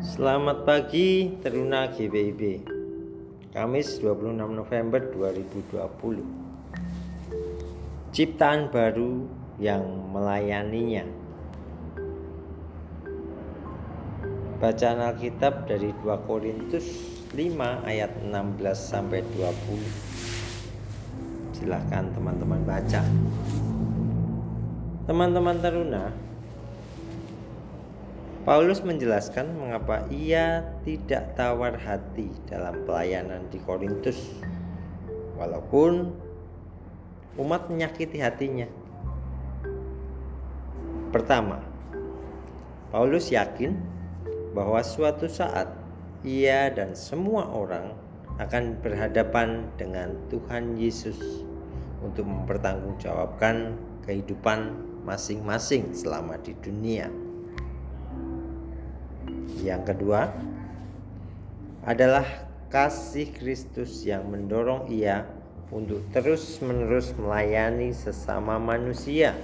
Selamat pagi Teruna GBIB Kamis 26 November 2020 Ciptaan baru yang melayaninya. Bacaan Alkitab dari 2 Korintus 5 ayat 16 sampai 20 Silahkan teman-teman baca. Teman-teman teruna Paulus menjelaskan mengapa ia tidak tawar hati dalam pelayanan di Korintus, walaupun umat menyakiti hatinya. Pertama, Paulus yakin bahwa suatu saat ia dan semua orang akan berhadapan dengan Tuhan Yesus untuk mempertanggungjawabkan kehidupan masing-masing selama di dunia. Yang kedua adalah kasih Kristus yang mendorong ia untuk terus-menerus melayani sesama manusia,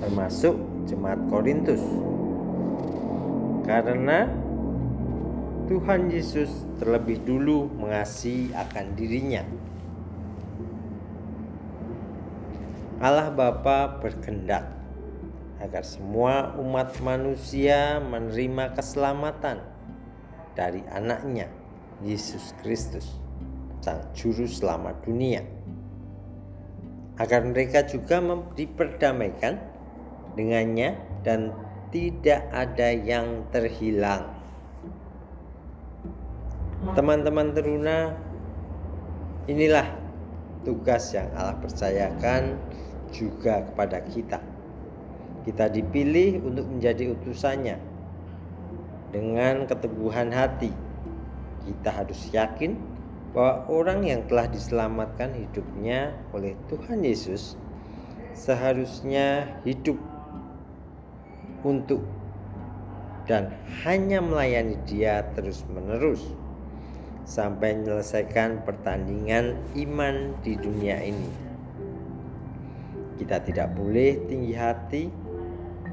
termasuk jemaat Korintus, karena Tuhan Yesus terlebih dulu mengasihi akan dirinya. Allah Bapa berkehendak agar semua umat manusia menerima keselamatan dari anaknya Yesus Kristus sang juru selamat dunia. Agar mereka juga diperdamaikan dengannya dan tidak ada yang terhilang. Teman-teman teruna inilah tugas yang Allah percayakan juga kepada kita kita dipilih untuk menjadi utusannya dengan keteguhan hati. Kita harus yakin bahwa orang yang telah diselamatkan hidupnya oleh Tuhan Yesus seharusnya hidup untuk dan hanya melayani Dia terus-menerus sampai menyelesaikan pertandingan iman di dunia ini. Kita tidak boleh tinggi hati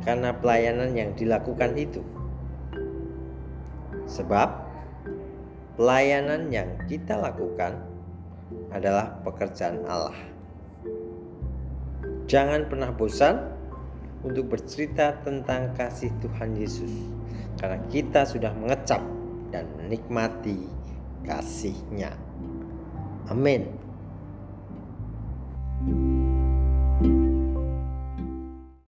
karena pelayanan yang dilakukan itu. Sebab pelayanan yang kita lakukan adalah pekerjaan Allah. Jangan pernah bosan untuk bercerita tentang kasih Tuhan Yesus karena kita sudah mengecap dan menikmati kasihnya. Amin.